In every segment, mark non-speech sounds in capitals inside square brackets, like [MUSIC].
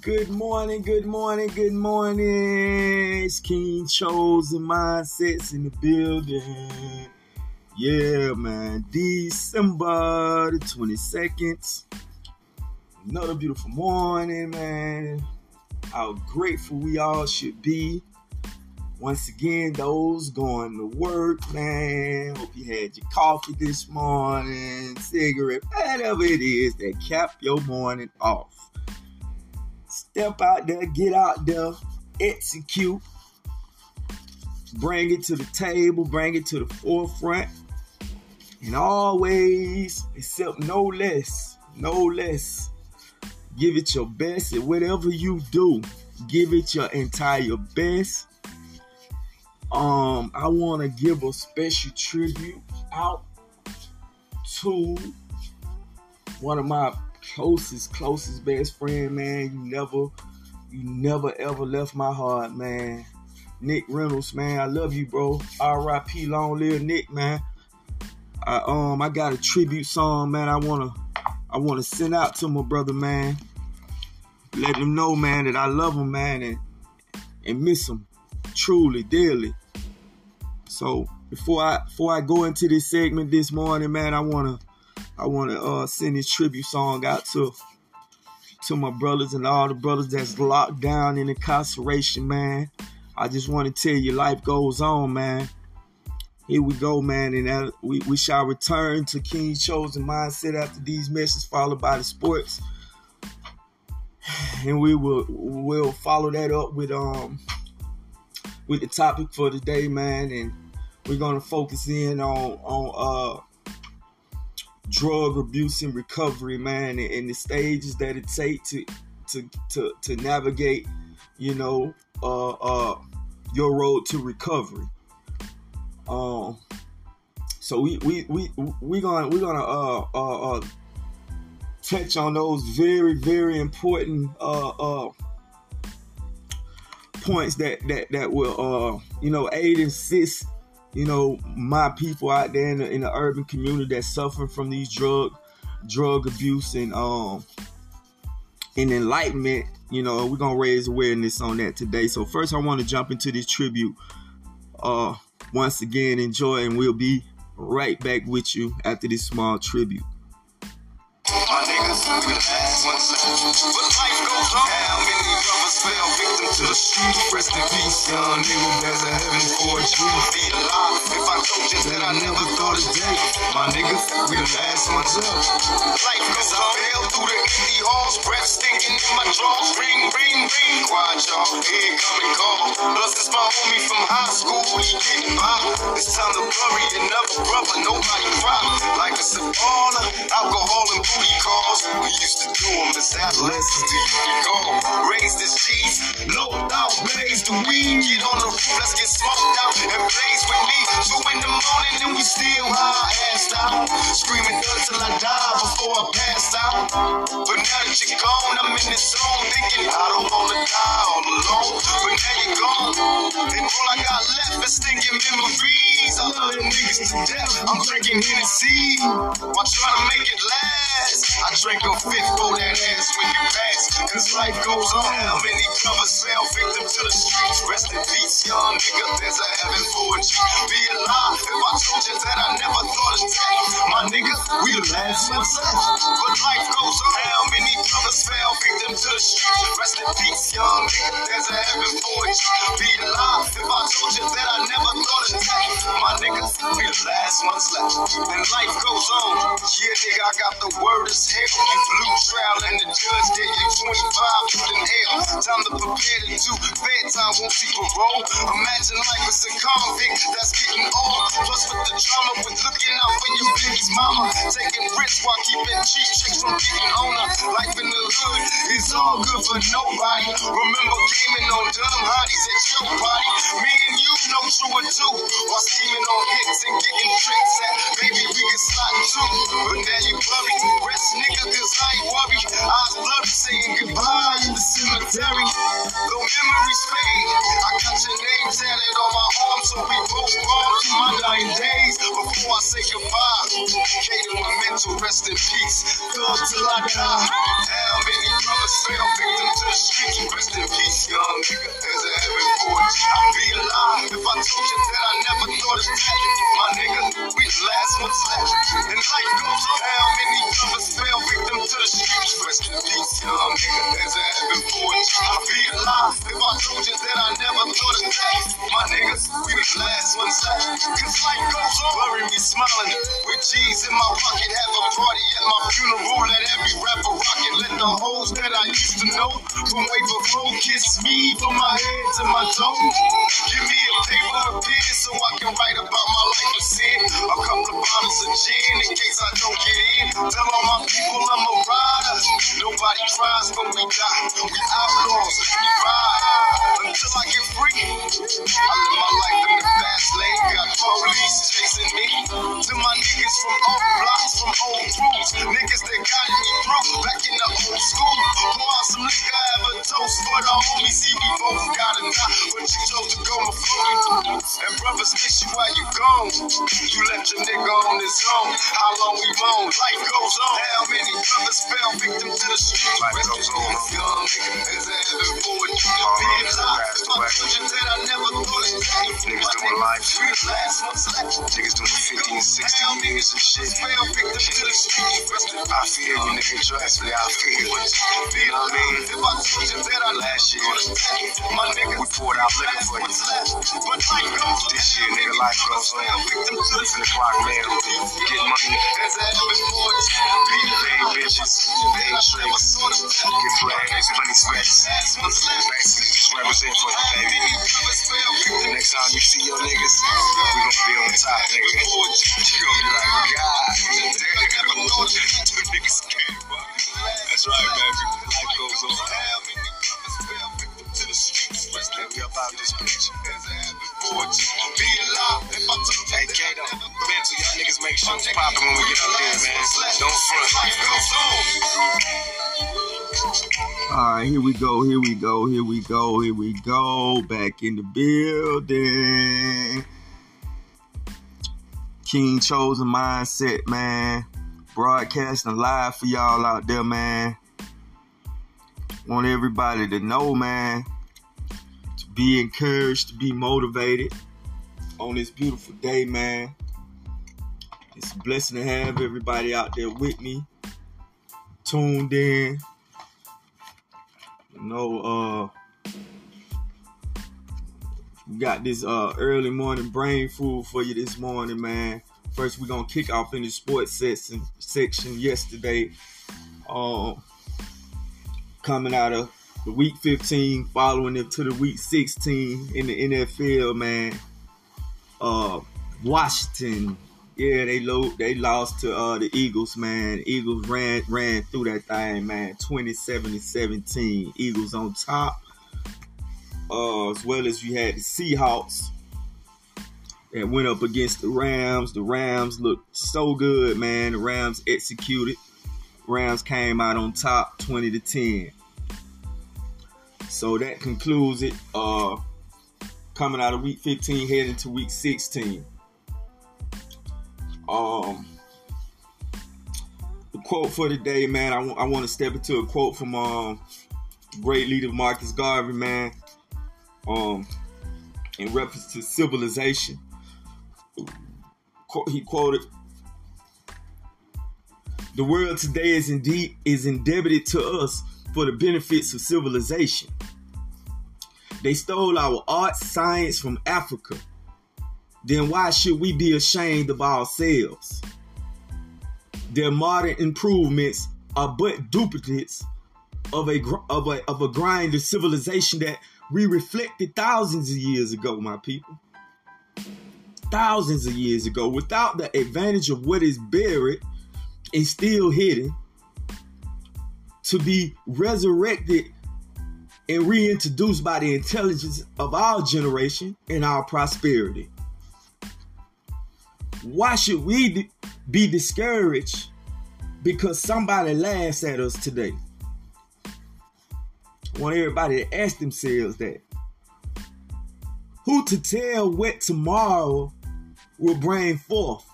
Good morning, good morning, good morning. It's King Chosen Mindsets in the building. Yeah, man. December the 22nd. Another beautiful morning, man. How grateful we all should be. Once again, those going to work, man. Hope you had your coffee this morning, cigarette, whatever it is that cap your morning off. Step out there, get out there, execute, bring it to the table, bring it to the forefront, and always, except no less, no less, give it your best at whatever you do. Give it your entire best. Um, I want to give a special tribute out to one of my closest, closest best friend, man. You never, you never ever left my heart, man. Nick Reynolds, man. I love you, bro. R.I.P. Long live Nick, man. I um I got a tribute song, man. I wanna I wanna send out to my brother, man. Let him know, man, that I love him, man, and and miss him truly, dearly. So before I before I go into this segment this morning, man, I wanna I want to uh, send this tribute song out to to my brothers and all the brothers that's locked down in incarceration, man. I just want to tell you, life goes on, man. Here we go, man, and that, we, we shall return to King's chosen mindset after these messages, followed by the sports, [SIGHS] and we will will follow that up with um with the topic for today, man, and we're gonna focus in on on uh drug abuse and recovery, man, and, and the stages that it takes to to to to navigate, you know, uh uh your road to recovery. Um so we we we we gonna we gonna uh uh, uh touch on those very very important uh uh points that that that will uh you know aid and assist you know, my people out there in the, in the urban community that suffer from these drug drug abuse and um and enlightenment. You know, we're gonna raise awareness on that today. So first, I want to jump into this tribute. Uh, once again, enjoy, and we'll be right back with you after this small tribute. My niggas, we the ones life goes on. How many fell victim to the street? Rest in peace, young nigga. There's a heaven for you. Be alive. If I told you that I never thought a day. My niggas, we the last ones up. Life goes on. Fell through the empty halls. Breath stinking in my drawers. Ring, ring, ring. Quiet, y'all. Here coming call. Plus, it's my homie from high school. He getting by. It's time to bury another brother. Nobody cry. Like a baller. Alcohol and booty calls. We used to do them as adolescents. Do you recall? Raised as G's, low out, blaze the weed. Get on the roof, let's get smoked out and blaze with me. Two in the morning and we still high, assed out. Screaming until I die before I pass out. But now that you're gone, I'm in this zone thinking I don't wanna die all alone. But now you're gone, and all I got left is thinking memories. I love them niggas to death. I'm drinking Hennessy while trying to make it last. I drink a fifth for that ass life goes on. How many brothers fell victim to the streets? Rest in peace, young nigga. There's a heaven for a G. Be alive if I told you that I never thought of that. My nigga, we the last ones left. But life goes on. Me from my head This year, nigga, life goes on. Victim to clock, man. Get money, it. pay bitches, pay tricks, get flags, plenty. Basically, just represent for right, here we go, here we go, here we go, here we go. Back in the building. King Chosen Mindset, man. Broadcasting live for y'all out there, man. Want everybody to know, man. To be encouraged, to be motivated on this beautiful day, man. It's a blessing to have everybody out there with me, tuned in. You know, uh, got this uh early morning brain food for you this morning, man. First, we're gonna kick off in the sports section section yesterday. Um, coming out of the week 15, following it to the week 16 in the NFL, man. Uh, Washington, yeah, they lo- they lost to uh the Eagles, man. Eagles ran ran through that thing, man. 27 to 17. Eagles on top. Uh, as well as you had the Seahawks that went up against the Rams. The Rams looked so good, man. The Rams executed. Rams came out on top 20 to 10. So that concludes it. Uh coming out of week 15, heading to week 16. Um the quote for today, man. I, w- I want to step into a quote from um great leader Marcus Garvey, man. Um in reference to civilization. Qu- He quoted the world today is indeed is indebted to us for the benefits of civilization. They stole our art, science from Africa. Then why should we be ashamed of ourselves? Their modern improvements are but duplicates of a of a of a grind of civilization that we reflected thousands of years ago, my people. Thousands of years ago, without the advantage of what is buried and still hidden, to be resurrected and reintroduced by the intelligence of our generation and our prosperity. Why should we be discouraged because somebody laughs at us today? I want everybody to ask themselves that. Who to tell what tomorrow will bring forth?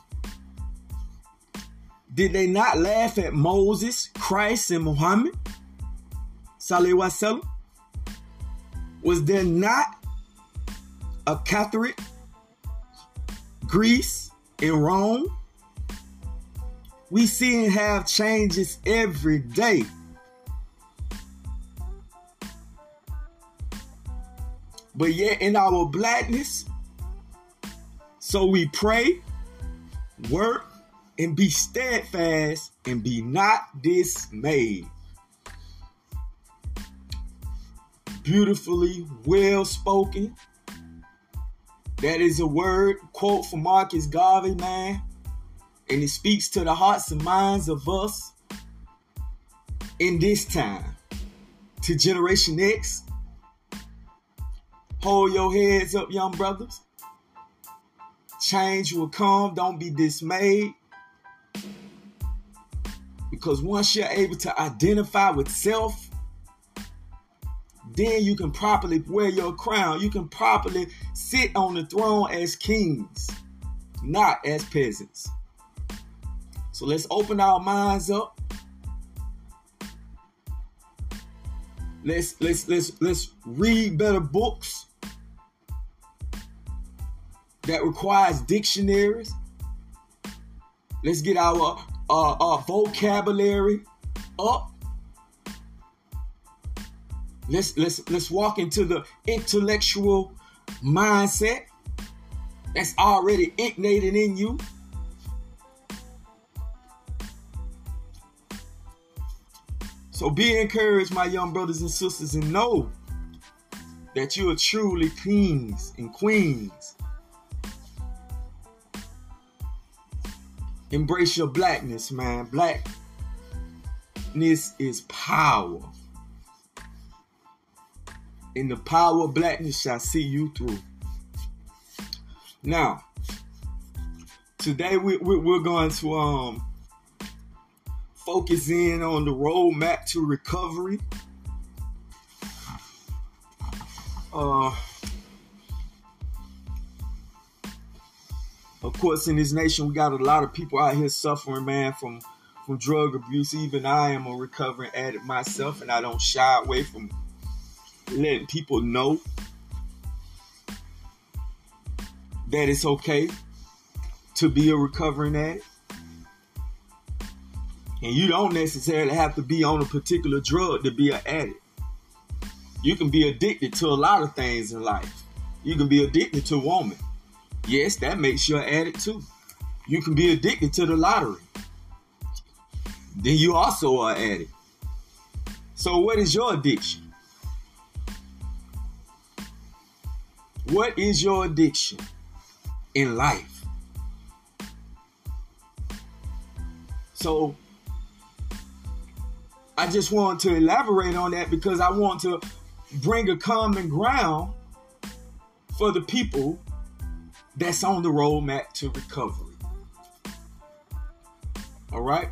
Did they not laugh at Moses, Christ, and Muhammad? Wasallam? Was there not a Carthage Greece, and Rome. We see and have changes every day. But yet in our blackness, so we pray, work, and be steadfast and be not dismayed. Beautifully well spoken. That is a word quote from Marcus Garvey, man. And it speaks to the hearts and minds of us in this time. To Generation X. Hold your heads up, young brothers. Change will come. Don't be dismayed. Because once you're able to identify with self, then you can properly wear your crown. You can properly sit on the throne as kings, not as peasants. So let's open our minds up. Let's let's let's let's read better books that requires dictionaries. Let's get our uh, uh, vocabulary up. Let's let's let's walk into the intellectual mindset that's already ignited in you. So be encouraged, my young brothers and sisters, and know that you are truly kings and queens Embrace your blackness, man. Blackness is power. And the power of blackness shall see you through. Now, today we, we, we're going to um focus in on the roadmap to recovery. Uh, of course, in this nation, we got a lot of people out here suffering, man, from from drug abuse. Even I am a recovering addict myself, and I don't shy away from letting people know that it's okay to be a recovering addict. And you don't necessarily have to be on a particular drug to be an addict. You can be addicted to a lot of things in life. You can be addicted to woman. Yes, that makes you an addict too. You can be addicted to the lottery. Then you also are an addict. So what is your addiction? What is your addiction in life? So I just want to elaborate on that because I want to bring a common ground for the people that's on the roadmap to recovery. All right?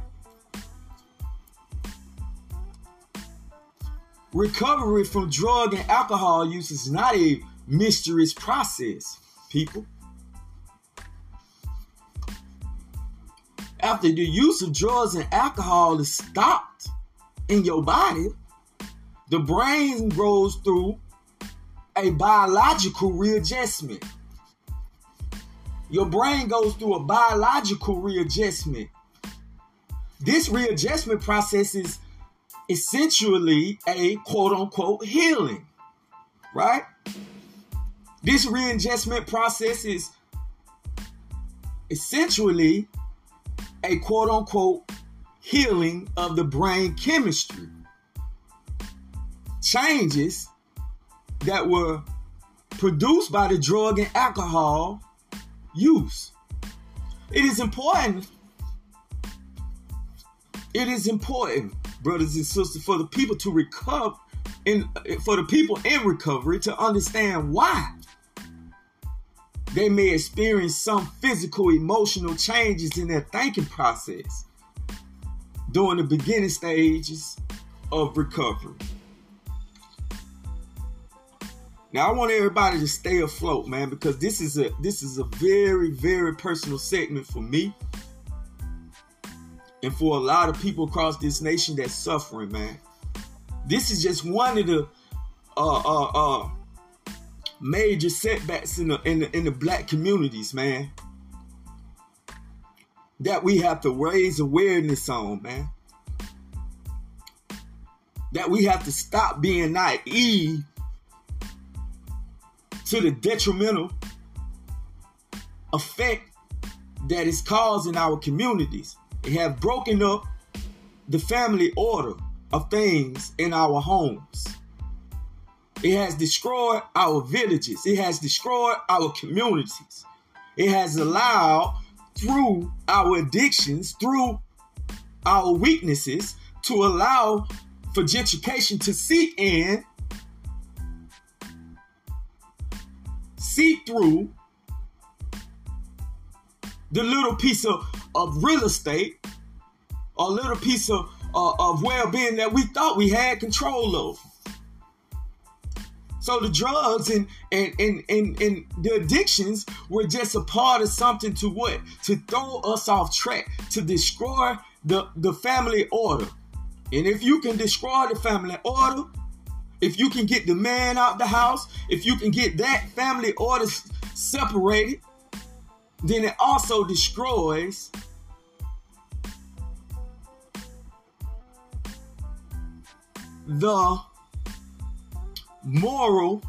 Recovery from drug and alcohol use is not a mysterious process, people. After the use of drugs and alcohol is stopped in your body, the brain goes through a biological readjustment your brain goes through a biological readjustment. This readjustment process is essentially a quote unquote healing, right? This readjustment process is essentially a quote unquote healing of the brain chemistry. Changes that were produced by the drug and alcohol use. It is important. It is important, brothers and sisters, for the people to recover, in for the people in recovery to understand why they may experience some physical, emotional changes in their thinking process during the beginning stages of recovery. Now I want everybody to stay afloat, man, because this is a this is a very very personal segment for me, and for a lot of people across this nation that's suffering, man. This is just one of the uh uh uh major setbacks in the in the in the black communities, man. that we have to raise awareness on, man. That we have to stop being naive to the detrimental effect that is causing our communities. It have broken up the family order of things in our homes. It has destroyed our villages. It has destroyed our communities. It has allowed, through our addictions, through our weaknesses, to allow for gentrification to seep in, seep through the little piece of, of real estate, a little piece of, uh, of well being that we thought we had control of. So the drugs and, and and, and and the addictions were just a part of something to what? To throw us off track, to destroy the, the family order. And if you can destroy the family order, if you can get the man out the house, if you can get that family order separated, then it also destroys the moral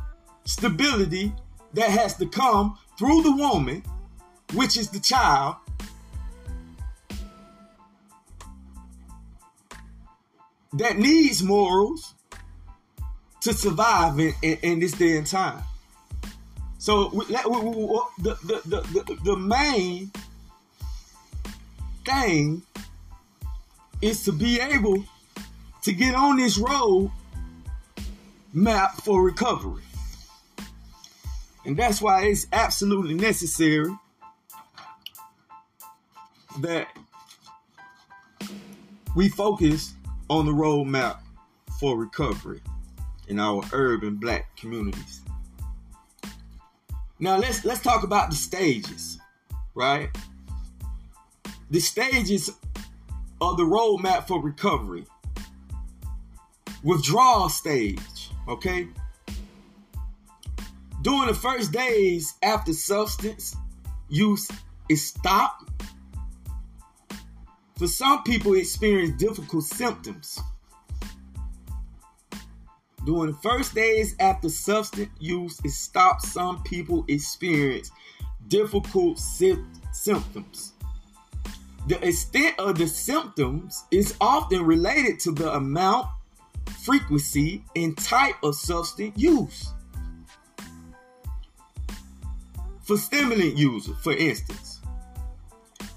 stability that has to come through the woman, which is the child, that needs morals to survive in, in, in this day and time. So the, the, the, the, the main thing is to be able to get on this road map for recovery. And that's why it's absolutely necessary that we focus on the roadmap for recovery in our urban black communities. Now let's let's talk about the stages, right? The stages of the roadmap for recovery. Withdrawal stage okay? During the first days after substance use is stopped, for some people experience difficult symptoms. During the first days after substance use is stopped, some people experience difficult sy- symptoms. The extent of the symptoms is often related to the amount frequency, and type of substance use. For stimulant user, for instance,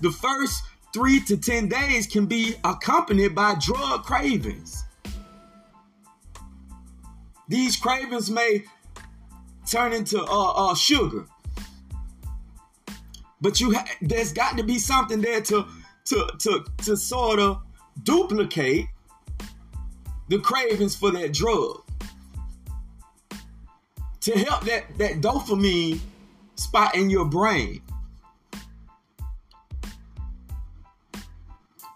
the first three to 10 days can be accompanied by drug cravings. These cravings may turn into uh, uh, sugar. But you ha- there's got to be something there to to to to sort of duplicate the cravings for that drug to help that, that dopamine spot in your brain.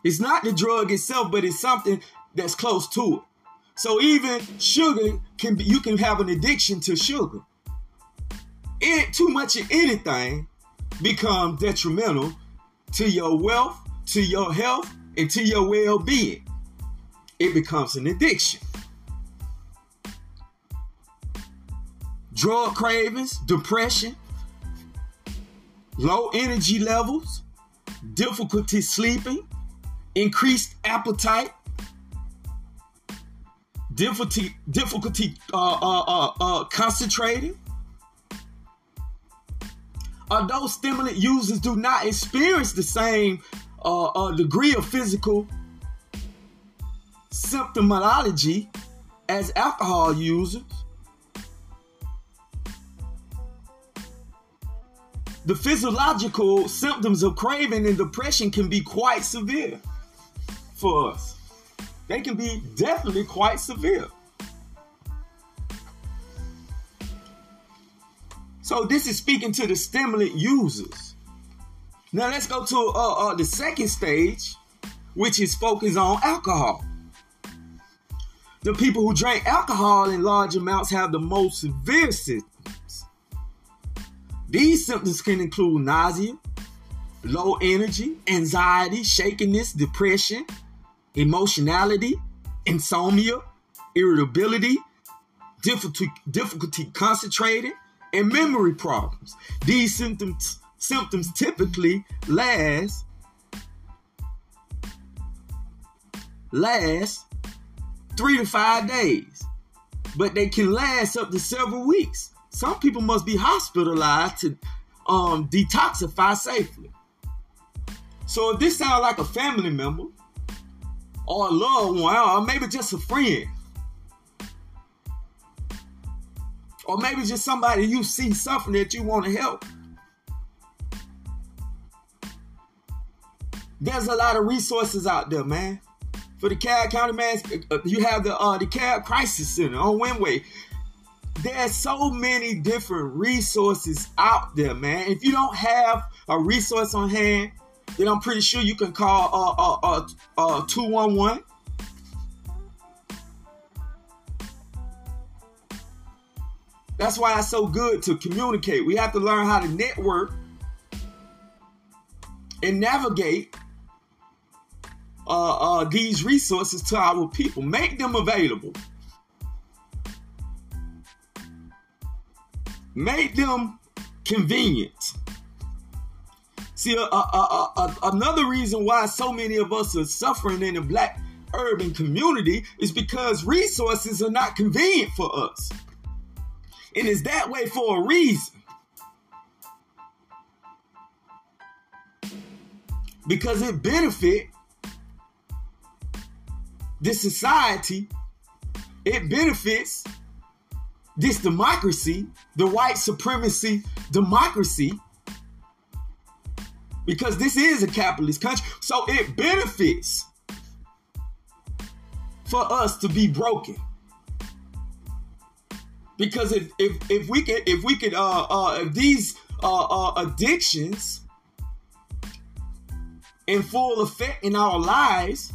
It's not the drug itself, but it's something that's close to it. So even sugar can be, you can have an addiction to sugar. It, too much of anything becomes detrimental to your wealth, to your health, and to your well-being it becomes an addiction. Drug cravings, depression, low energy levels, difficulty sleeping, increased appetite, difficulty difficulty uh, uh, uh, uh, concentrating. Although stimulant users do not experience the same uh, uh, degree of physical symptomology as alcohol users. The physiological symptoms of craving and depression can be quite severe for us. They can be definitely quite severe. So this is speaking to the stimulant users. Now let's go to uh, uh, the second stage, which is focused on alcohol. The people who drink alcohol in large amounts have the most severe symptoms. These symptoms can include nausea, low energy, anxiety, shakiness, depression, emotionality, insomnia, irritability, difficulty, difficulty concentrating, and memory problems. These symptoms symptoms typically last last three to five days, but they can last up to several weeks. Some people must be hospitalized to um, detoxify safely. So if this sounds like a family member or a loved one, or maybe just a friend, or maybe just somebody you see suffering that you want to help. There's a lot of resources out there, man. For the Cobb County, man, uh, you have the uh, the Cobb Crisis Center on Winway. There's so many different resources out there, man. If you don't have a resource on hand, then I'm pretty sure you can call uh uh, uh 211 That's why it's so good to communicate. We have to learn how to network and navigate uh, uh, these resources to our people. Make them available. Make them convenient. See, uh, uh, uh, another reason why so many of us are suffering in the black urban community is because resources are not convenient for us. And it's that way for a reason. Because it benefit this society, it benefits this democracy, the white supremacy democracy, because this is a capitalist country. So it benefits for us to be broken. Because if if, if we could if we could uh uh if these uh, uh addictions in full effect in our lives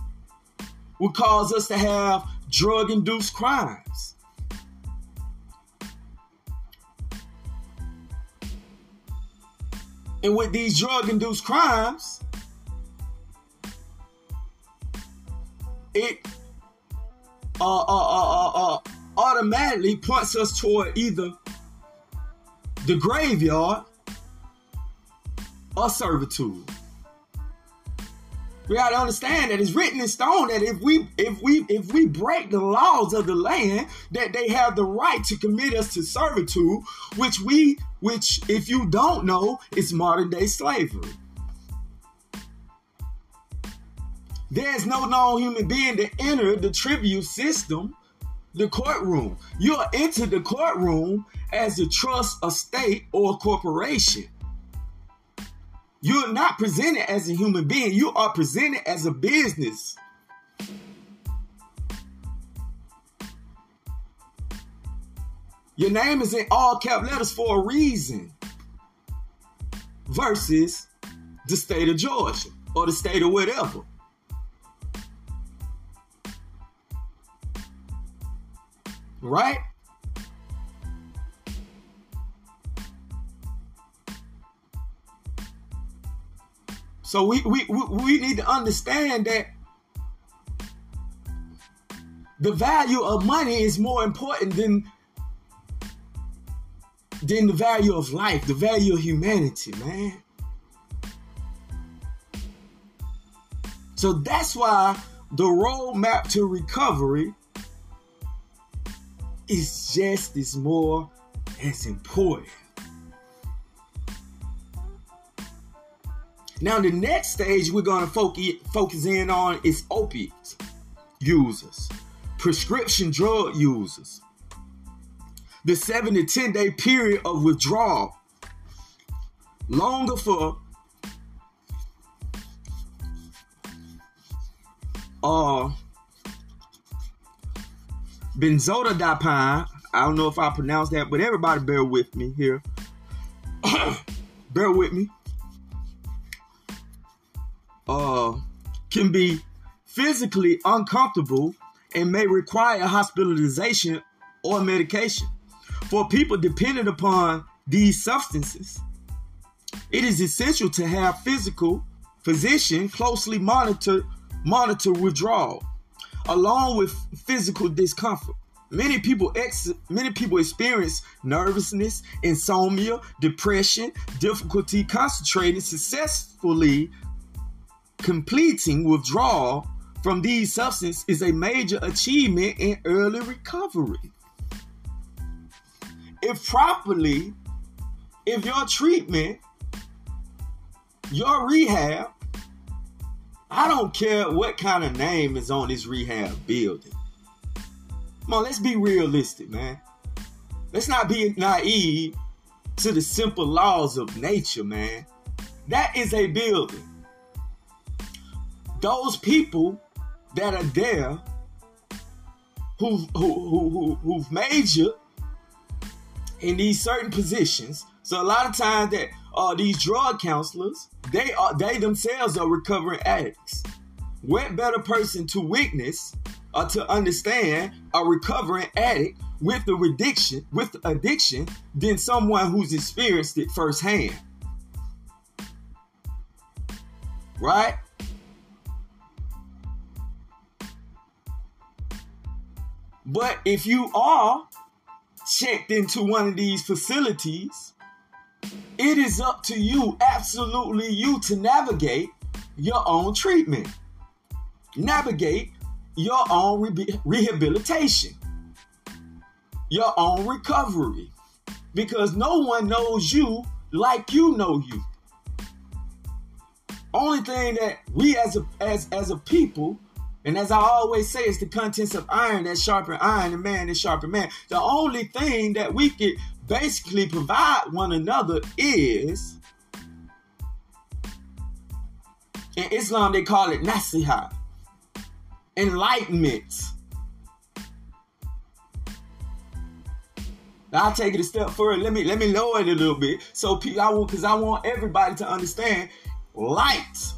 would cause us to have drug induced crimes. And with these drug induced crimes, it uh, uh, uh, uh, uh, automatically points us toward either the graveyard or servitude we got to understand that it's written in stone that if we if we if we break the laws of the land that they have the right to commit us to servitude which we which if you don't know is modern day slavery. There's no known human being to enter the tribute system the courtroom. You'll enter the courtroom as a trust a state or a corporation you're not presented as a human being, you are presented as a business. Your name is in all cap letters for a reason versus the state of Georgia or the state of whatever. Right? So we, we, we need to understand that the value of money is more important than than the value of life, the value of humanity, man. So that's why the roadmap to recovery is just as more as important. Now, the next stage we're going to focus in on is opiates users, prescription drug users. The seven to 10 day period of withdrawal, longer for uh, benzodiazepine. I don't know if I pronounced that, but everybody bear with me here. [COUGHS] bear with me uh, can be physically uncomfortable and may require hospitalization or medication. For people dependent upon these substances, it is essential to have physical physician closely monitor monitor withdrawal, along with physical discomfort. Many people ex- many people experience nervousness, insomnia, depression, difficulty concentrating successfully completing withdrawal from these substances is a major achievement in early recovery. If properly, if your treatment, your rehab, I don't care what kind of name is on this rehab building. Come on, let's be realistic, man. Let's not be naive to the simple laws of nature, man. That is a building. Those people that are there who've, who, who, who, who've majored in these certain positions. So a lot of times that uh, these drug counselors, they are they themselves are recovering addicts. What better person to witness or to understand a recovering addict with the addiction, with addiction, than someone who's experienced it firsthand? Right? But if you are checked into one of these facilities, it is up to you, absolutely you, to navigate your own treatment, navigate your own re- rehabilitation, your own recovery, because no one knows you like you know you. Only thing that we as a as as a people and as I always say, it's the contents of iron that sharpen iron and man that sharpen man. The only thing that we could basically provide one another is in Islam they call it nasiha, enlightenment. I'll take it a step further. Let me let me lower it a little bit. So I want because I want everybody to understand light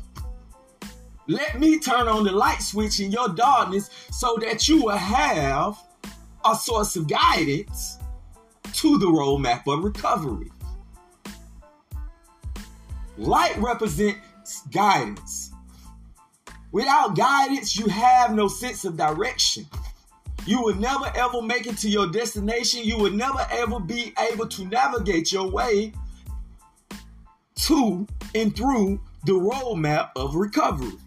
let me turn on the light switch in your darkness so that you will have a source of guidance to the roadmap of recovery. Light represents guidance. Without guidance, you have no sense of direction. You will never ever make it to your destination. You will never ever be able to navigate your way to and through the roadmap of recovery.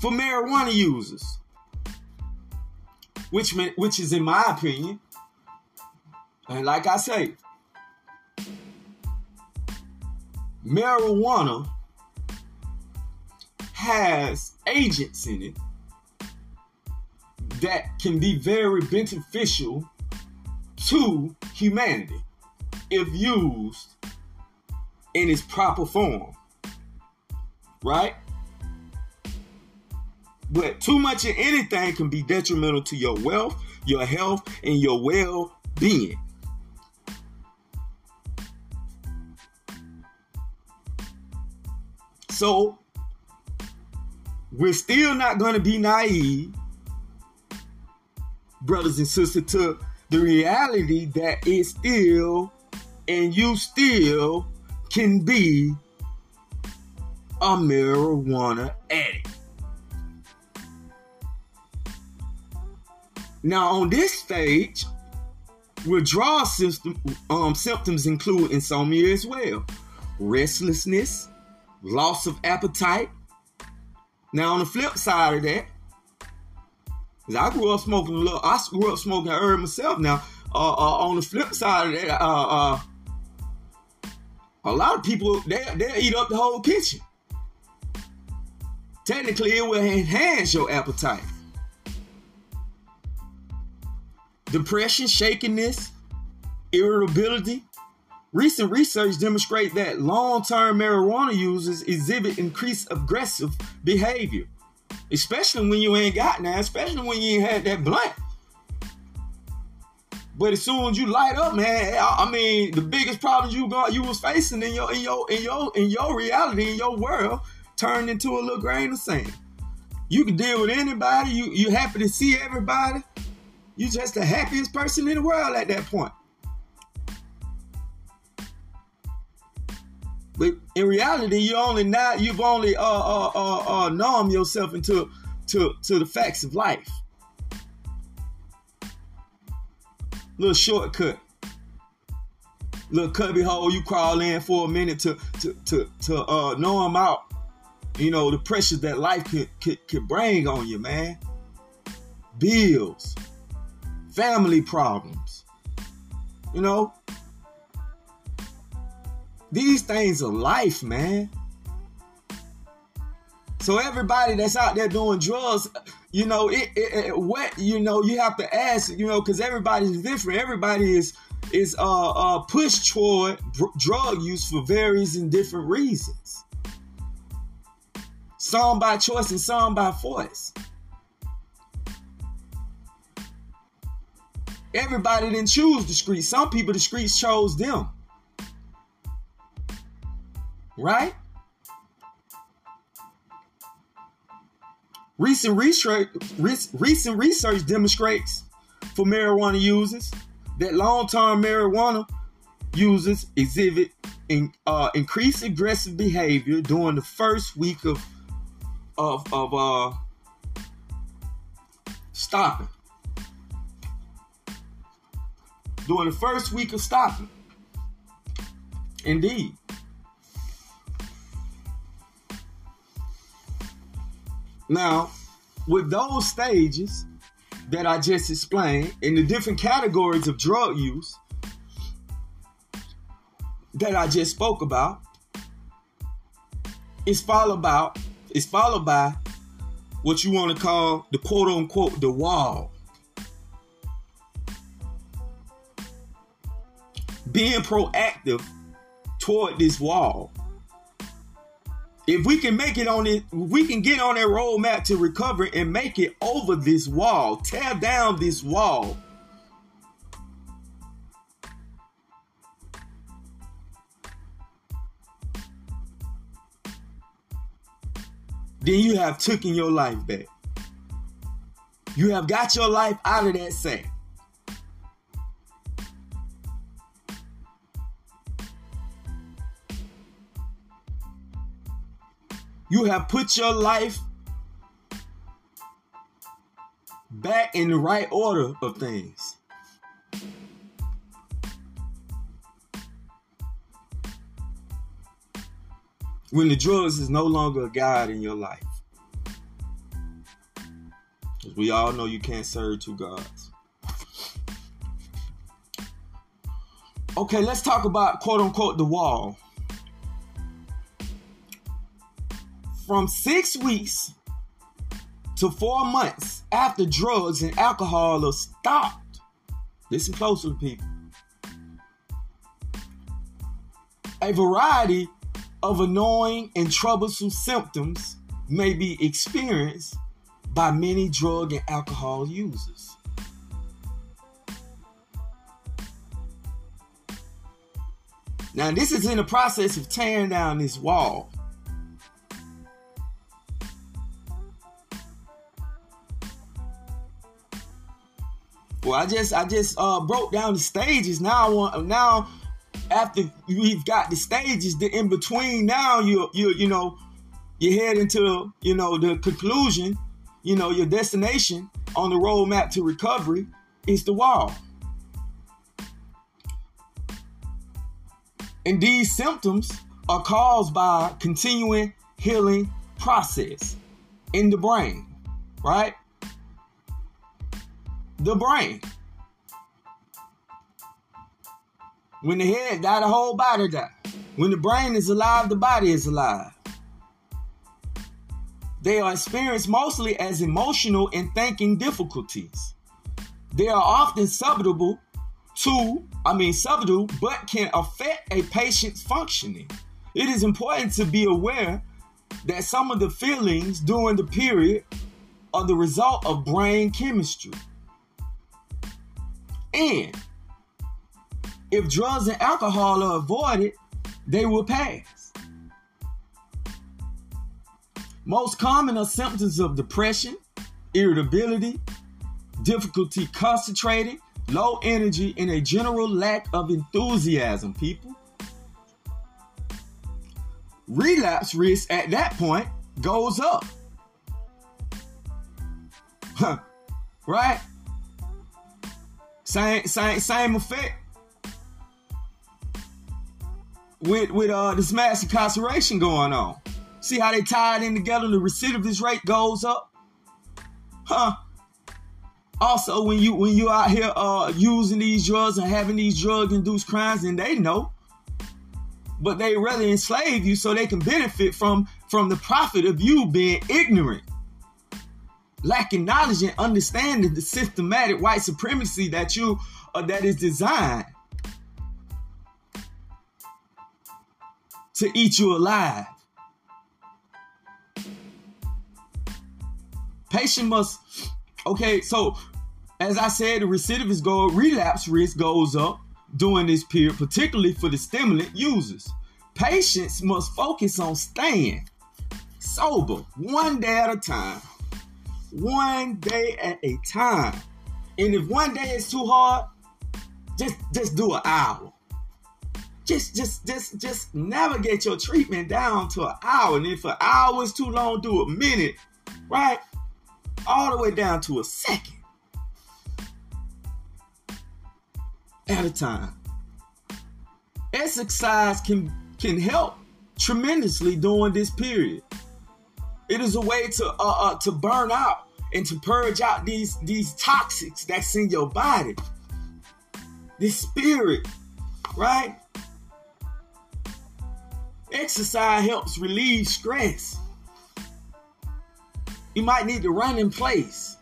For marijuana users, which which is in my opinion, and like I say, marijuana has agents in it that can be very beneficial to humanity if used in its proper form. Right? But too much of anything can be detrimental to your wealth, your health, and your well being. So, we're still not going to be naive, brothers and sisters, to the reality that it still and you still can be a marijuana addict. Now, on this stage, withdrawal system, um, symptoms include insomnia as well, restlessness, loss of appetite. Now, on the flip side of that, I grew up smoking a little, I grew up smoking herb myself. Now, uh, uh, on the flip side of that, uh, uh a lot of people they they eat up the whole kitchen. Technically, it will enhance your appetite. Depression, shakiness, irritability. Recent research demonstrates that long-term marijuana users exhibit increased aggressive behavior, especially when you ain't got now, especially when you ain't had that blunt. But as soon as you light up, man, I mean, the biggest problems you got you was facing in your in your in your in your reality in your world turned into a little grain of sand. You can deal with anybody. You you happy to see everybody. You're just the happiest person in the world at that point. But in reality, you only now you've only uh uh uh, uh numb yourself into to to the facts of life. Little shortcut. Little cubby hole you crawl in for a minute to to to to uh numb out. You know the pressures that life can, can bring on you, man. Bills, family problems. You know, these things are life, man. So everybody that's out there doing drugs, you know, it, it, it what you know, you have to ask, you know, because everybody's different. Everybody is is uh, uh pushed toward drug use for various and different reasons. Some by choice and some by force. Everybody didn't choose the streets. Some people the streets chose them right? Recent research, recent research demonstrates for marijuana users that long-term marijuana users exhibit in, uh, increased aggressive behavior during the first week of of, of uh, stopping. During the first week of stopping. Indeed. Now, with those stages that I just explained in the different categories of drug use that I just spoke about, it's followed by it's followed by what you want to call the quote unquote the wall. Being proactive toward this wall if we can make it on it, we can get on that roadmap to recover and make it over this wall, tear down this wall. Then you have taken your life back. You have got your life out of that sack. You have put your life back in the right order of things. When the drugs is no longer a guide in your life. Because we all know you can't serve two gods. Okay, let's talk about quote unquote the wall. From six weeks to four months after drugs and alcohol are stopped. Listen closely, people. A variety of annoying and troublesome symptoms may be experienced by many drug and alcohol users. Now, this is in the process of tearing down this wall. I just I just uh broke down the stages. Now I want now after we've got the stages, the in between. Now you you you know you head into you know the conclusion. You know your destination on the roadmap to recovery is the wall. And these symptoms are caused by continuing healing process in the brain, right? The brain. When the head die, the whole body die. When the brain is alive, the body is alive. They are experienced mostly as emotional and thinking difficulties. They are often subtle to, I mean subtle, but can affect a patient's functioning. It is important to be aware that some of the feelings during the period are the result of brain chemistry. And if drugs and alcohol are avoided, they will pass. Most common are symptoms of depression, irritability, difficulty concentrating, low energy, and a general lack of enthusiasm, people. Relapse risk at that point goes up. Huh. [LAUGHS] Right? Same, same, same effect with with uh this mass incarceration going on. See how they tied in together? The recidivist rate goes up, huh? Also, when you when you out here uh using these drugs and having these drug induced crimes, and they know, but they rather enslave you so they can benefit from from the profit of you being ignorant, lacking knowledge and understanding the systematic white supremacy that you uh, that is designed to eat you alive. Patient must, okay, so as I said, the recidivist go relapse risk goes up during this period, particularly for the stimulant users. Patients must focus on staying sober one day at a time. One day at a time. And if one day is too hard, just just do an hour just just just just navigate your treatment down to an hour. And if an hour is too long, do a minute, right? All the way down to a second at a time. Exercise can can help tremendously during this period. It is a way to uh, uh, to burn out and to purge out these these toxics that's in your body. This spirit, right? Exercise helps relieve stress. You might need to run in place.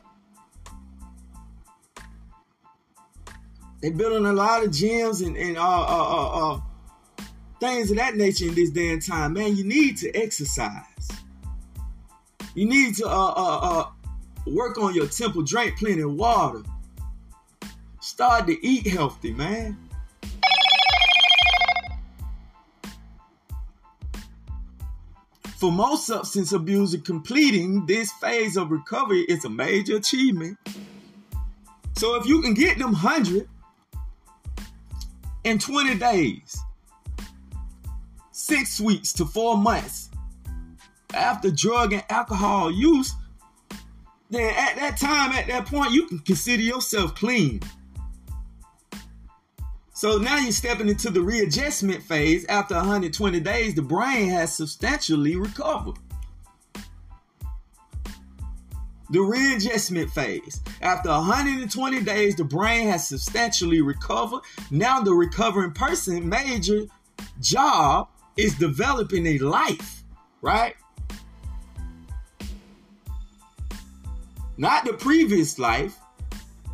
They're building a lot of gyms and, and uh, uh, uh, uh, things of that nature in this day and time. Man, you need to exercise. You need to uh, uh, uh, work on your temple, drink plenty of water. Start to eat healthy, man. For most substance abusers, completing this phase of recovery is a major achievement. So if you can get them 100 in 20 days, six weeks to four months after drug and alcohol use, then at that time, at that point, you can consider yourself clean. So now you're stepping into the readjustment phase. After 120 days, the brain has substantially recovered. The readjustment phase. After 120 days, the brain has substantially recovered. Now the recovering person major job is developing a life, right? Not the previous life.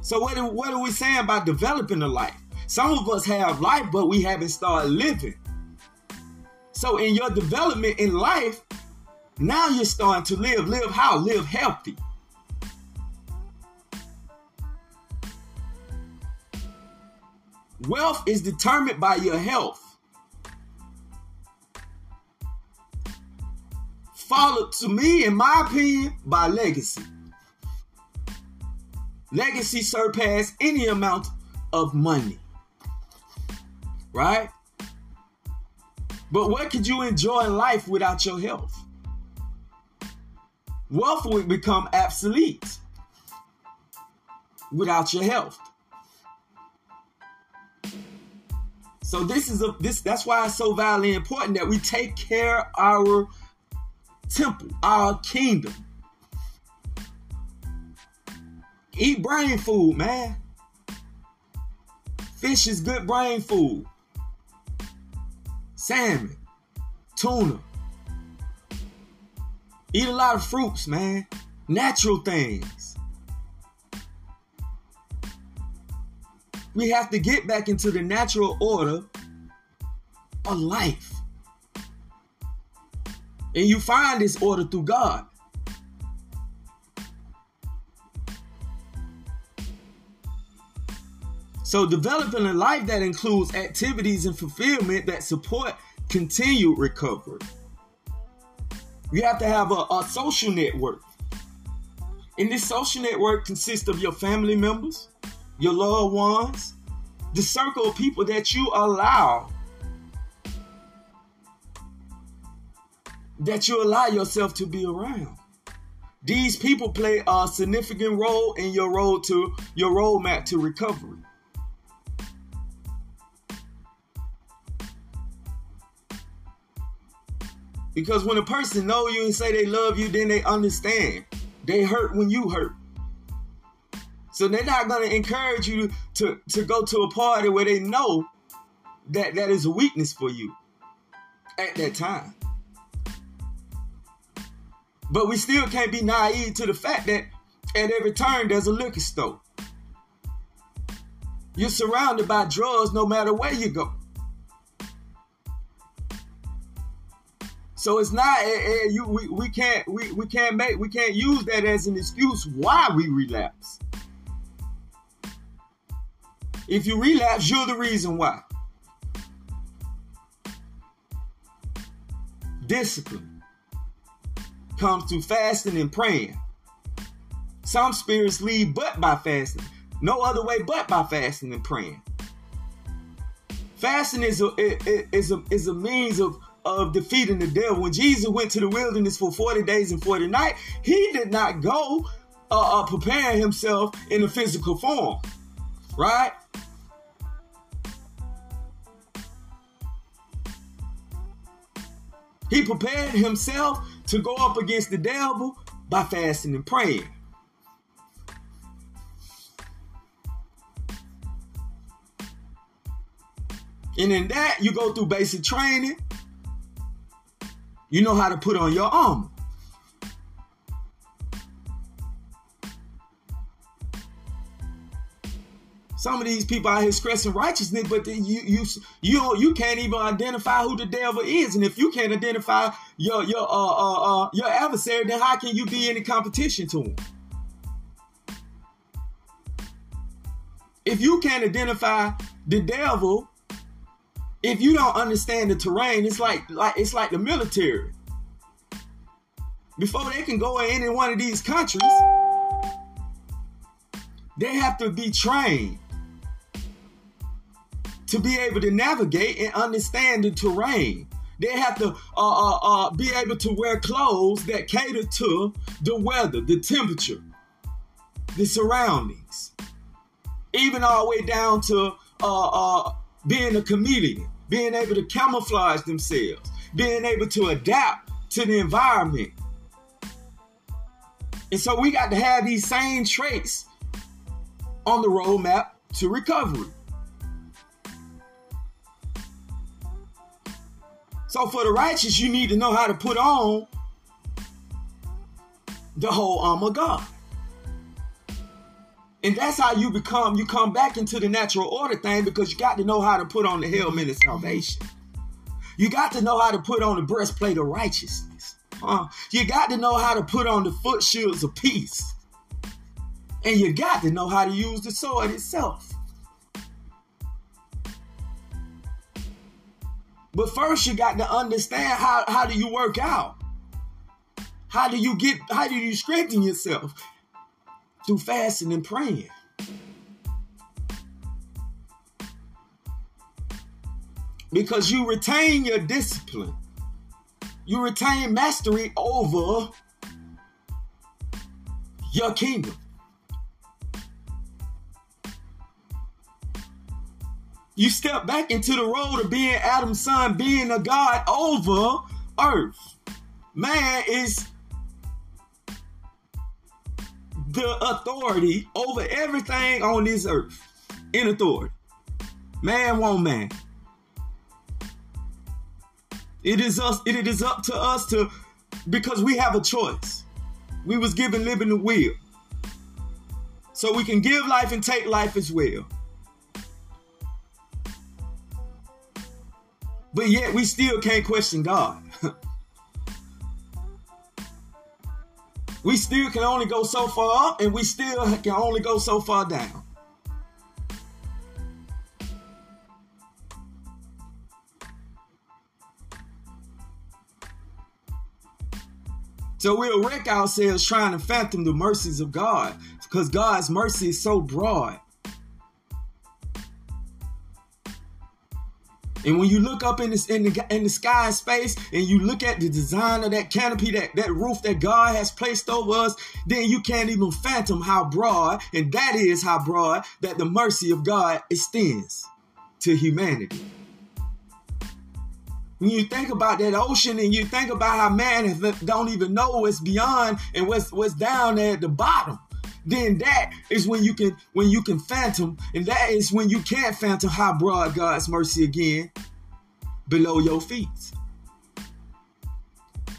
So what are, what are we saying about developing a life? Some of us have life, but we haven't started living. So in your development in life, now you're starting to live. Live how? Live healthy. Wealth is determined by your health. Followed to me, in my opinion, by legacy. Legacy surpass any amount of money right? But what could you enjoy in life without your health? Wealth would become obsolete without your health. So this is a this that's why it's so vitally important that we take care our temple, our kingdom. Eat brain food, man. Fish is good brain food salmon, tuna. Eat a lot of fruits, man. Natural things. We have to get back into the natural order of life. And you find this order through God. So developing a life that includes activities and fulfillment that support continued recovery. You have to have a, a social network. And this social network consists of your family members, your loved ones, the circle of people that you allow that you allow yourself to be around. These people play a significant role in your road to your roadmap to recovery. Because when a person know you and say they love you, then they understand. They hurt when you hurt. So they're not gonna encourage you to, to go to a party where they know that that is a weakness for you at that time. But we still can't be naive to the fact that at every turn there's a liquor store. You're surrounded by drugs no matter where you go. So it's not eh, eh, you we, we can't we, we can't make we can't use that as an excuse why we relapse. If you relapse, you're the reason why. Discipline comes through fasting and praying. Some spirits leave but by fasting. No other way but by fasting and praying. Fasting is a, is a, is a means of, of defeating the devil. When Jesus went to the wilderness for 40 days and 40 nights, he did not go uh, uh, preparing himself in a physical form, right? He prepared himself to go up against the devil by fasting and praying. And in that, you go through basic training. You know how to put on your armor. Some of these people out here expressing righteousness, but you you you you can't even identify who the devil is. And if you can't identify your your uh, uh, uh, your adversary, then how can you be in competition to him? If you can't identify the devil, if you don't understand the terrain, it's like like it's like the military. Before they can go in any one of these countries, they have to be trained to be able to navigate and understand the terrain. They have to uh, uh, uh, be able to wear clothes that cater to the weather, the temperature, the surroundings, even all the way down to uh, uh, being a chameleon, being able to camouflage themselves, being able to adapt to the environment. And so we got to have these same traits on the roadmap to recovery. So for the righteous, you need to know how to put on the whole armor of God. And that's how you become, you come back into the natural order thing because you got to know how to put on the helmet of salvation. You got to know how to put on the breastplate of righteousness. Huh? You got to know how to put on the foot shields of peace. And you got to know how to use the sword itself. But first you got to understand how, how do you work out? How do you get how do you strengthen yourself? Through fasting and praying. Because you retain your discipline. You retain mastery over your kingdom. You step back into the role of being Adam's son, being a God over earth. Man is the authority over everything on this earth. In authority. Man won't man. It is us, it is up to us to because we have a choice. We was given living the will. So we can give life and take life as well. But yet we still can't question God. We still can only go so far up and we still can only go so far down. So we'll wreck ourselves trying to fathom the mercies of God because God's mercy is so broad. And when you look up in this in the in the sky space and you look at the design of that canopy, that, that roof that God has placed over us, then you can't even fathom how broad, and that is how broad that the mercy of God extends to humanity. When you think about that ocean and you think about how man don't even know what's beyond and what's what's down there at the bottom, then that is when you can when you can phantom, and that is when you can't phantom how broad God's mercy again below your feet.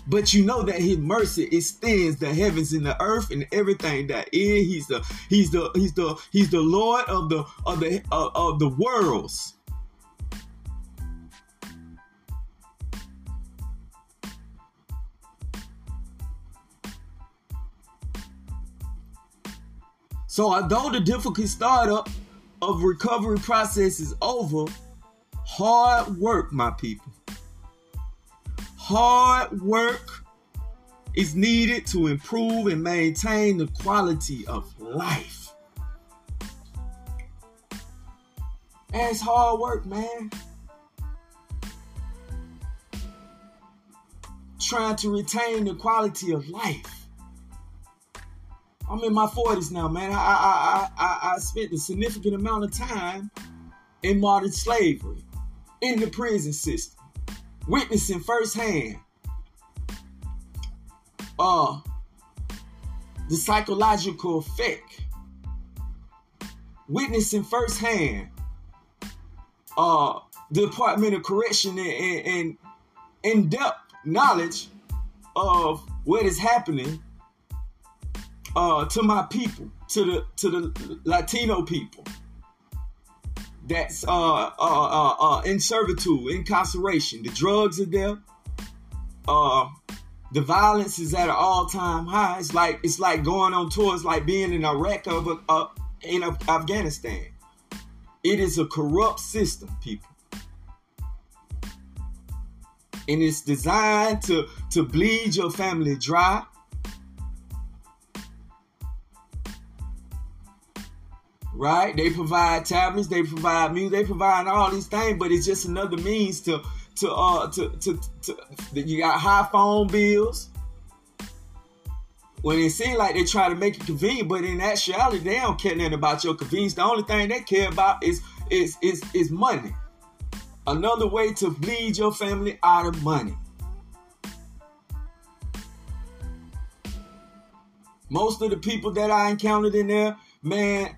But you know that his mercy extends the heavens and the earth and everything that is. He's the he's the he's the he's the Lord of the of the of, of the worlds. So uh, although the difficult startup of recovery process is over, hard work, my people. Hard work is needed to improve and maintain the quality of life. That's hard work, man. Trying to retain the quality of life. I'm in my 40s now, man. I, I, I, I spent a significant amount of time in modern slavery, in the prison system, witnessing firsthand uh, the psychological effect, witnessing firsthand uh, the Department of Correction and, and in-depth knowledge of what is happening uh, to my people, to the to the Latino people that's uh, uh, uh, uh, in servitude, incarceration. The drugs are there. Uh, the violence is at an all-time high. It's like it's like going on tours, like being in Iraq or uh, in Afghanistan. It is a corrupt system, people, and it's designed to to bleed your family dry right? They provide tablets, they provide music, they provide all these things, but it's just another means to to uh to to, to, to you got high phone bills. When it seems like they try to make it convenient, but in actuality, they don't care nothing about your convenience. The only thing they care about is is is is money. Another way to bleed your family out of money. Most of the people that I encountered in there, man,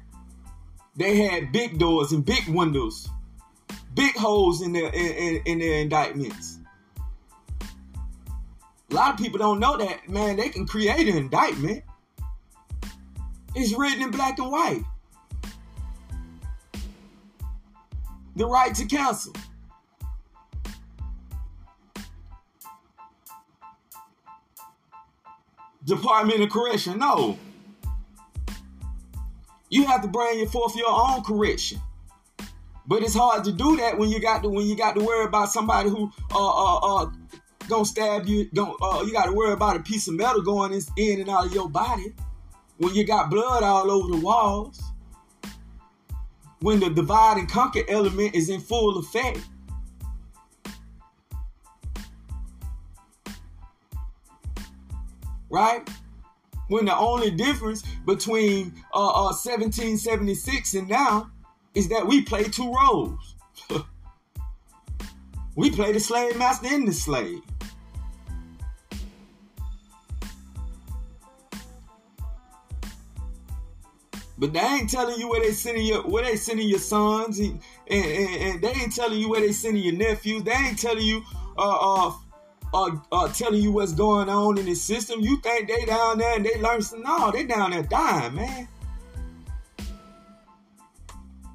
they had big doors and big windows, big holes in their in, in, in their indictments. A lot of people don't know that, man, they can create an indictment. It's written in black and white. The right to counsel. Department of Correction, no. You have to bring it forth your own correction. But it's hard to do that when you got to when you got to worry about somebody who uh uh uh gonna stab you. Don't uh you got to worry about a piece of metal going in, in and out of your body when you got blood all over the walls. When the divide and conquer element is in full effect. Right? When the only difference between uh, uh, 1776 and now is that we play two roles. [LAUGHS] we play the slave master and the slave. But they ain't telling you where they sending your where they sending your sons, and, and, and, they ain't telling you where they sending your nephews. They ain't telling you uh, uh are, telling you what's going on in the system. You think they down there and they learn some? No, they down there dying, man.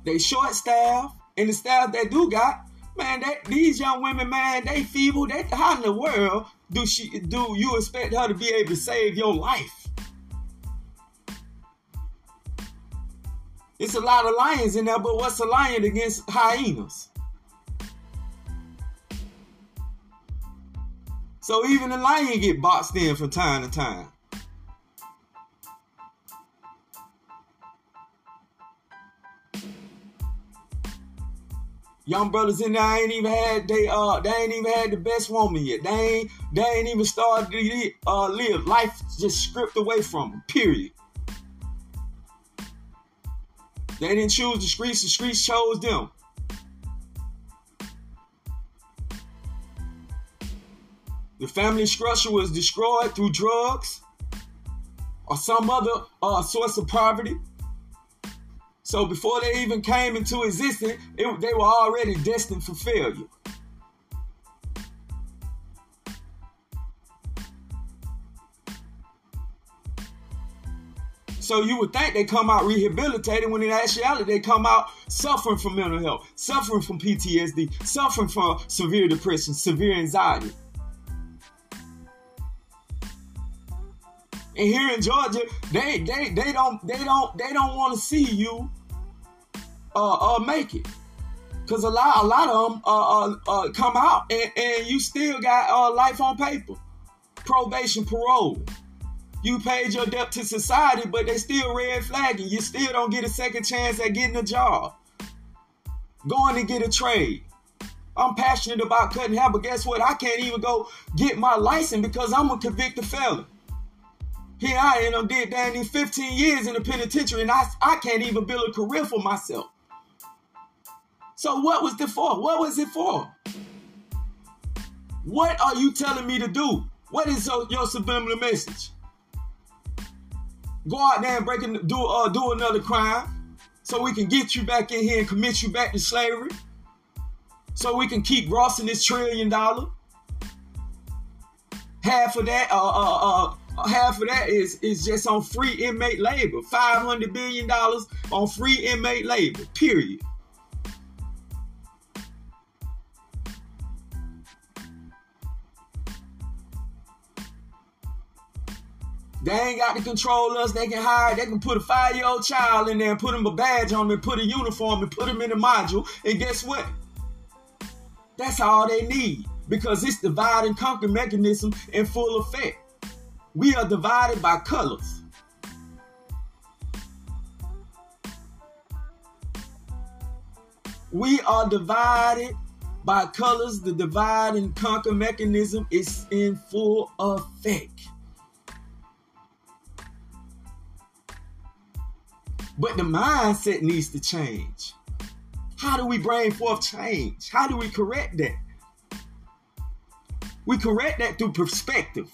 They short staff, and the staff they do got, man, that these young women, man, they feeble. They how in the world do she do you expect her to be able to save your life? It's a lot of lions in there, but what's a lion against hyenas? So even the lion get boxed in from time to time. Young brothers in there ain't even had they uh they ain't even had the best woman yet. They ain't they ain't even started to uh, live. Life just stripped away from them. Period. They didn't choose the streets. The streets chose them. The family structure was destroyed through drugs or some other uh, source of poverty. So before they even came into existence, it, they were already destined for failure. So you would think they come out rehabilitated when in actuality they come out suffering from mental health, suffering from PTSD, suffering from severe depression, severe anxiety. And here in Georgia, they they they don't they don't they don't want to see you uh, uh, make it. Cause a lot, a lot of them uh, uh, uh, come out and, and you still got uh, life on paper, probation, parole. You paid your debt to society, but they still red flagging. You still don't get a second chance at getting a job, going to get a trade. I'm passionate about cutting hair, but guess what? I can't even go get my license because I'm a convicted felon. Here I am, I did down these 15 years in the penitentiary, and I, I can't even build a career for myself. So what was it for? What was it for? What are you telling me to do? What is your, your subliminal message? Go out there and break and do uh, do another crime, so we can get you back in here and commit you back to slavery, so we can keep grossing this trillion dollar. Half of that, uh, uh, uh, of that is is just on free inmate labor. Five hundred billion dollars on free inmate labor. Period. They ain't got to control us. They can hire, they can put a five year old child in there and put him a badge on him and put a uniform and put him in a module. And guess what? That's all they need because it's divide and conquer mechanism in full effect. We are divided by colors. We are divided by colors. The divide and conquer mechanism is in full effect. But the mindset needs to change. How do we bring forth change? How do we correct that? We correct that through perspective.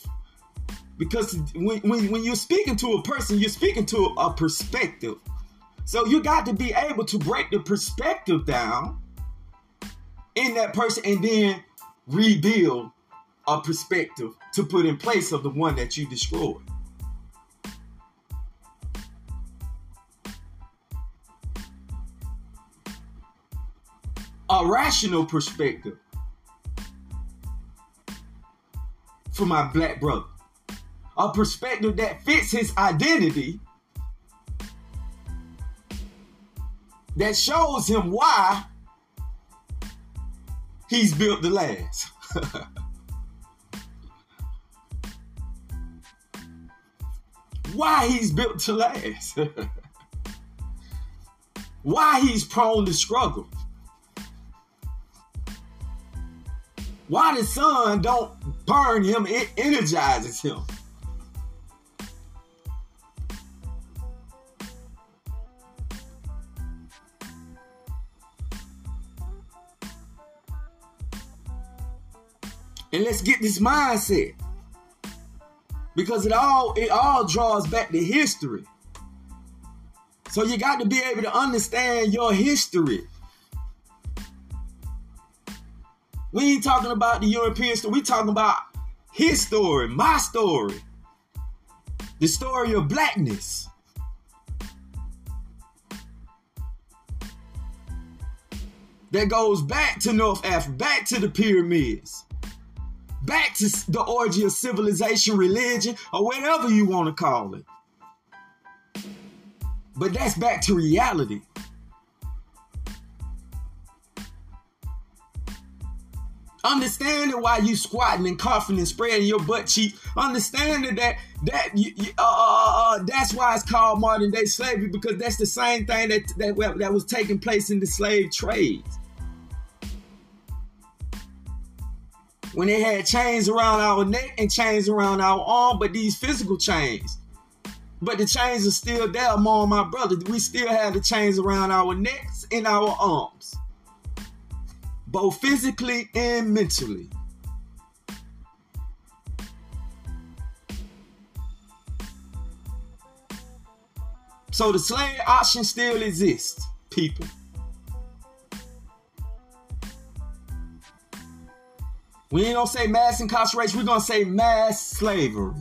Because when, when, when you're speaking to a person, you're speaking to a perspective. So you got to be able to break the perspective down in that person and then rebuild a perspective to put in place of the one that you destroyed. a rational perspective for my black brother. A perspective that fits his identity, that shows him why he's built the last. [LAUGHS] why he's built to last. [LAUGHS] why he's prone to struggle. Why the sun don't burn him, it energizes him. And let's get this mindset. Because it all it all draws back to history. So you got to be able to understand your history. We ain't talking about the European story. We talking about his story, my story, the story of blackness. That goes back to North Africa, back to the pyramids, back to the orgy of civilization, religion, or whatever you want to call it. But that's back to reality. Understanding why you squatting and coughing and spreading your butt cheek. Understanding that that uh, uh, uh, uh, that's why it's called modern day slavery because that's the same thing that that that was taking place in the slave trade. When they had chains around our neck and chains around our arm, but these physical chains. But the chains are still there among my brothers. We still have the chains around our necks and our arms both physically and mentally. So the slave option still exists, people. We ain't gonna say mass incarceration, we're gonna say mass slavery.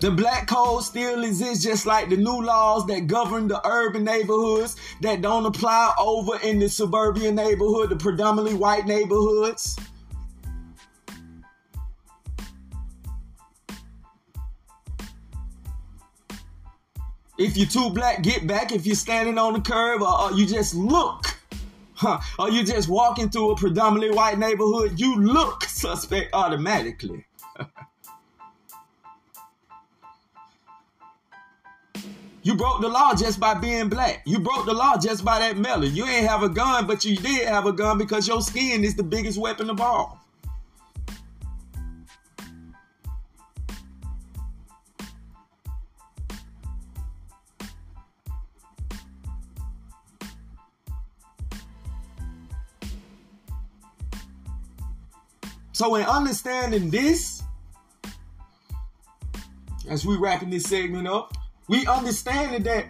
The black code still exists just like the new laws that govern the urban neighborhoods that don't apply over in the suburban neighborhood, the predominantly white neighborhoods. If you're too black, get back. If you're standing on the curb or, or you just look, huh, or you just walking through a predominantly white neighborhood, you look suspect automatically. [LAUGHS] You broke the law just by being black. You broke the law just by that melon. You ain't have a gun, but you did have a gun because your skin is the biggest weapon of all. So, in understanding this, as we wrapping this segment up, we understand that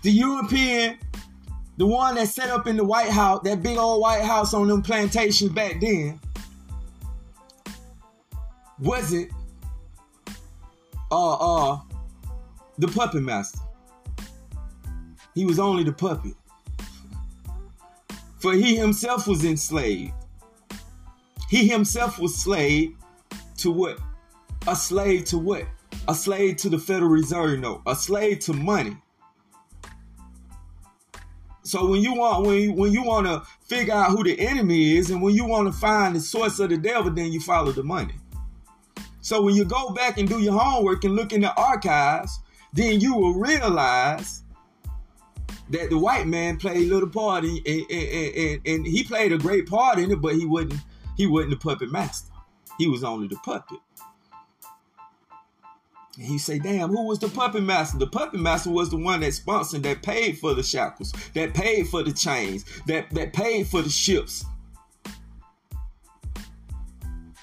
the European, the one that set up in the White House, that big old White House on them plantations back then, wasn't uh uh the puppet master. He was only the puppet. For he himself was enslaved. He himself was slave to what? A slave to what? A slave to the Federal Reserve note. A slave to money. So when you want when you, when you want to figure out who the enemy is, and when you want to find the source of the devil, then you follow the money. So when you go back and do your homework and look in the archives, then you will realize that the white man played a little part in, and, and, and, and he played a great part in it, but he wouldn't he wasn't the puppet master. He was only the puppet. And he say, damn, who was the puppet master? The puppet master was the one that sponsored, that paid for the shackles, that paid for the chains, that, that paid for the ships.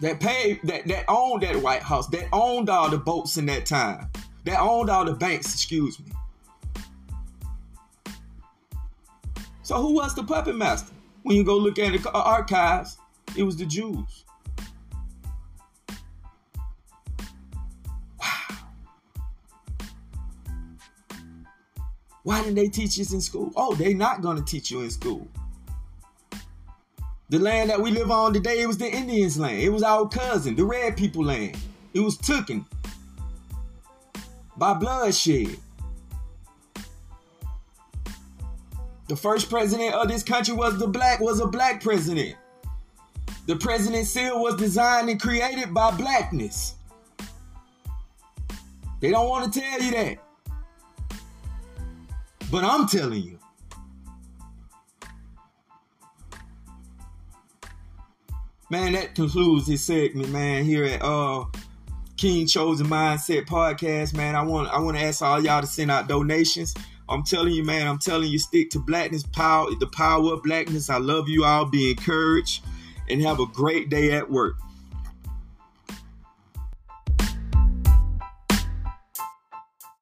That paid, that, that owned that White House, that owned all the boats in that time, that owned all the banks, excuse me. So who was the puppet master? When you go look at the archives, it was the Jews. Why didn't they teach us in school? Oh, they not going to teach you in school. The land that we live on today, it was the Indians' land. It was our cousin, the red people land. It was taken by bloodshed. The first president of this country was the black was a black president. The president seal was designed and created by blackness. They don't want to tell you that. But I'm telling you. Man, that concludes this segment, man, here at uh King Chosen Mindset Podcast, man. I want I want to ask all y'all to send out donations. I'm telling you, man, I'm telling you, stick to blackness, power, the power of blackness. I love you all. Be encouraged and have a great day at work.